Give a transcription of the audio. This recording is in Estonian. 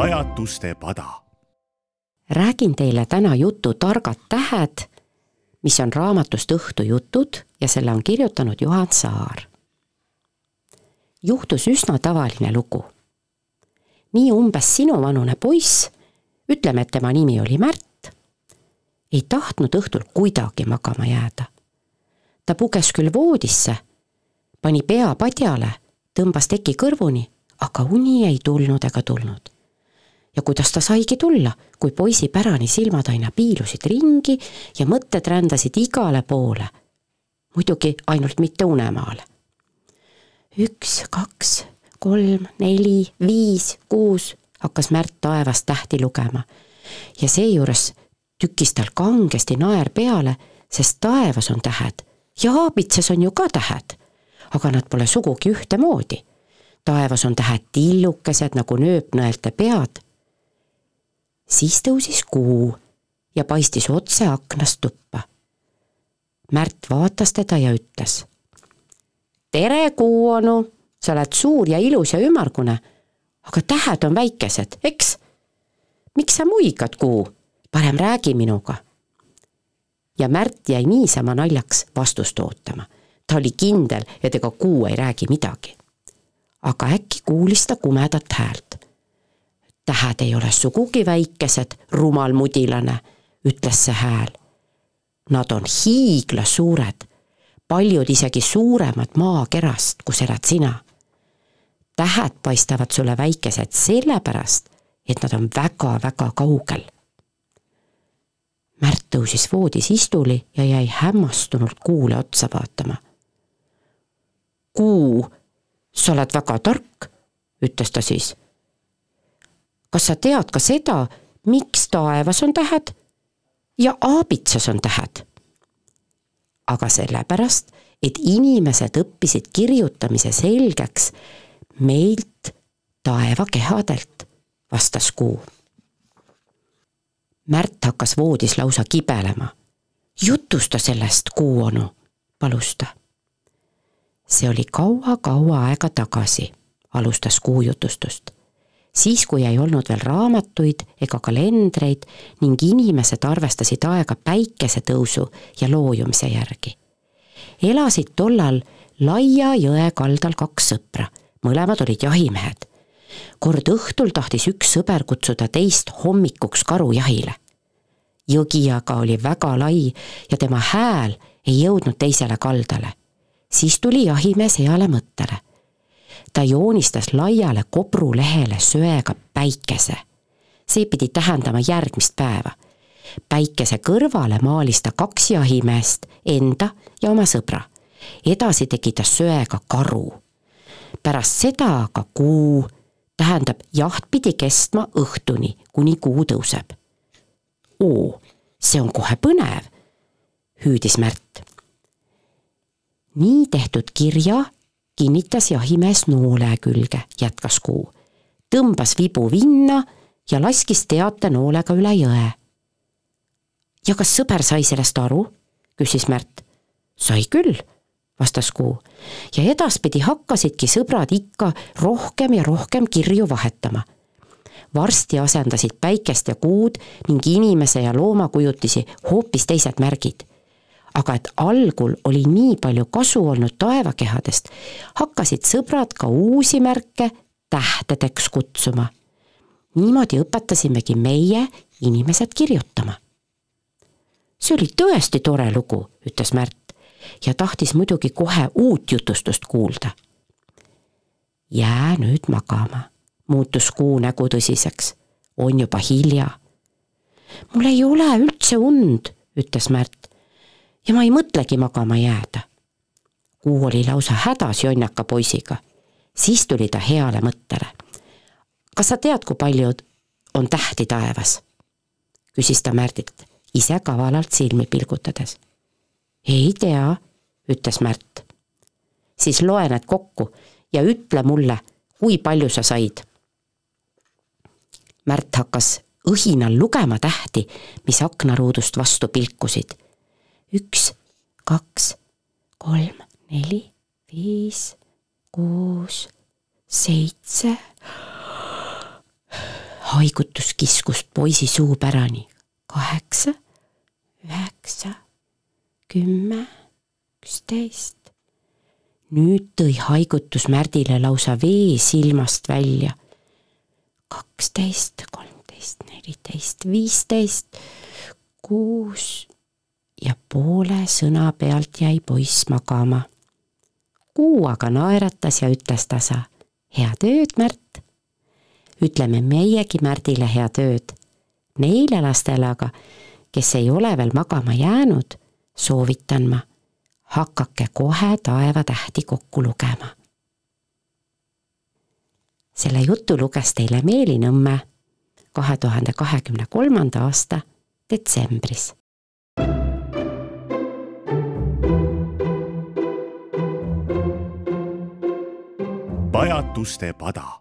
pajatuste pada. räägin teile täna jutu Targad tähed, mis on raamatust Õhtujutud ja selle on kirjutanud Juhan Saar. juhtus üsna tavaline lugu. nii umbes sinuvanune poiss, ütleme, et tema nimi oli Märt, ei tahtnud õhtul kuidagi magama jääda. ta puges küll voodisse, pani pea padjale, tõmbas teki kõrvuni, aga uni ei tulnud ega tulnud ja kuidas ta saigi tulla, kui poisi pärani silmad aina piilusid ringi ja mõtted rändasid igale poole. muidugi ainult mitte unemaale. üks, kaks, kolm, neli, viis, kuus, hakkas Märt taevast tähti lugema. ja seejuures tükkis tal kangesti naer peale, sest taevas on tähed ja aabitses on ju ka tähed. aga nad pole sugugi ühtemoodi taevas on tähed tillukesed nagu nööpnõelte pead siis tõusis kuu ja paistis otse aknast tuppa. Märt vaatas teda ja ütles. tere, kuu onu, sa oled suur ja ilus ja ümmargune, aga tähed on väikesed, eks? miks sa muigad, kuu? parem räägi minuga. ja Märt jäi niisama naljaks vastust ootama. ta oli kindel, et ega kuu ei räägi midagi. aga äkki kuulis ta kumedat häält tähed ei ole sugugi väikesed, rumal mudilane, ütles see hääl. Nad on hiiglasuured, paljud isegi suuremad maakerast, kus elad sina. tähed paistavad sulle väikesed sellepärast, et nad on väga-väga kaugel. Märt tõusis voodis istuli ja jäi hämmastunult kuule otsa vaatama. Kuu, sa oled väga tark, ütles ta siis kas sa tead ka seda, miks taevas on tähed ja aabitsas on tähed? aga sellepärast, et inimesed õppisid kirjutamise selgeks meilt taevakehadelt, vastas kuu. Märt hakkas voodis lausa kibelema. jutusta sellest, kuu onu, palus ta. see oli kaua-kaua aega tagasi, alustas kuu jutustust siis, kui ei olnud veel raamatuid ega kalendreid ning inimesed arvestasid aega päikesetõusu ja loojumise järgi. elasid tollal laia jõe kaldal kaks sõpra, mõlemad olid jahimehed. kord õhtul tahtis üks sõber kutsuda teist hommikuks karujahile. jõgi aga oli väga lai ja tema hääl ei jõudnud teisele kaldale. siis tuli jahimees heale mõttele ta joonistas laiale kobrulehele söega päikese. see pidi tähendama järgmist päeva. päikese kõrvale maalis ta kaks jahimeest, enda ja oma sõbra. edasi tegi ta söega karu. pärast seda aga kuu, tähendab, jaht pidi kestma õhtuni, kuni kuu tõuseb. oo, see on kohe põnev, hüüdis Märt. nii tehtud kirja kinnitas jahimees noole külge, jätkas kuu. tõmbas vibu vinna ja laskis teate noolega üle jõe. ja kas sõber sai sellest aru? küsis Märt. sai küll, vastas kuu. ja edaspidi hakkasidki sõbrad ikka rohkem ja rohkem kirju vahetama varsti asendasid päikest ja kuud ning inimese ja looma kujutisi hoopis teised märgid aga et algul oli nii palju kasu olnud taevakehadest, hakkasid sõbrad ka uusi märke tähtedeks kutsuma. niimoodi õpetasimegi meie inimesed kirjutama. see oli tõesti tore lugu, ütles Märt ja tahtis muidugi kohe uut jutustust kuulda. jää nüüd magama, muutus kuu nägu tõsiseks. on juba hilja. mul ei ole üldse und, ütles Märt ja ma ei mõtlegi magama jääda. Kuu oli lausa hädas jonnaka poisiga. siis tuli ta heale mõttele. kas sa tead, kui palju on tähti taevas? küsis ta Märdilt, ise kavalalt silmi pilgutades. ei tea, ütles Märt. siis loe need kokku ja ütle mulle, kui palju sa said. Märt hakkas õhinal lugema tähti, mis aknaruudust vastu pilkusid üks, kaks, kolm, neli, viis, kuus, seitse. haigutus kiskus poisi suu pärani. kaheksa, üheksa, kümme, üksteist. nüüd tõi haigutus Märdile lausa vee silmast välja. kaksteist, kolmteist, neliteist, viisteist, kuus poole sõna pealt jäi poiss magama. kuu aga naeratas ja ütles tasa. head ööd, Märt. ütleme meiegi Märdile head ööd. Neile lastele aga, kes ei ole veel magama jäänud, soovitan ma, hakake kohe taevatähti kokku lugema. selle jutu luges teile Meeli Nõmme kahe tuhande kahekümne kolmanda aasta detsembris バヤっトしてバダ。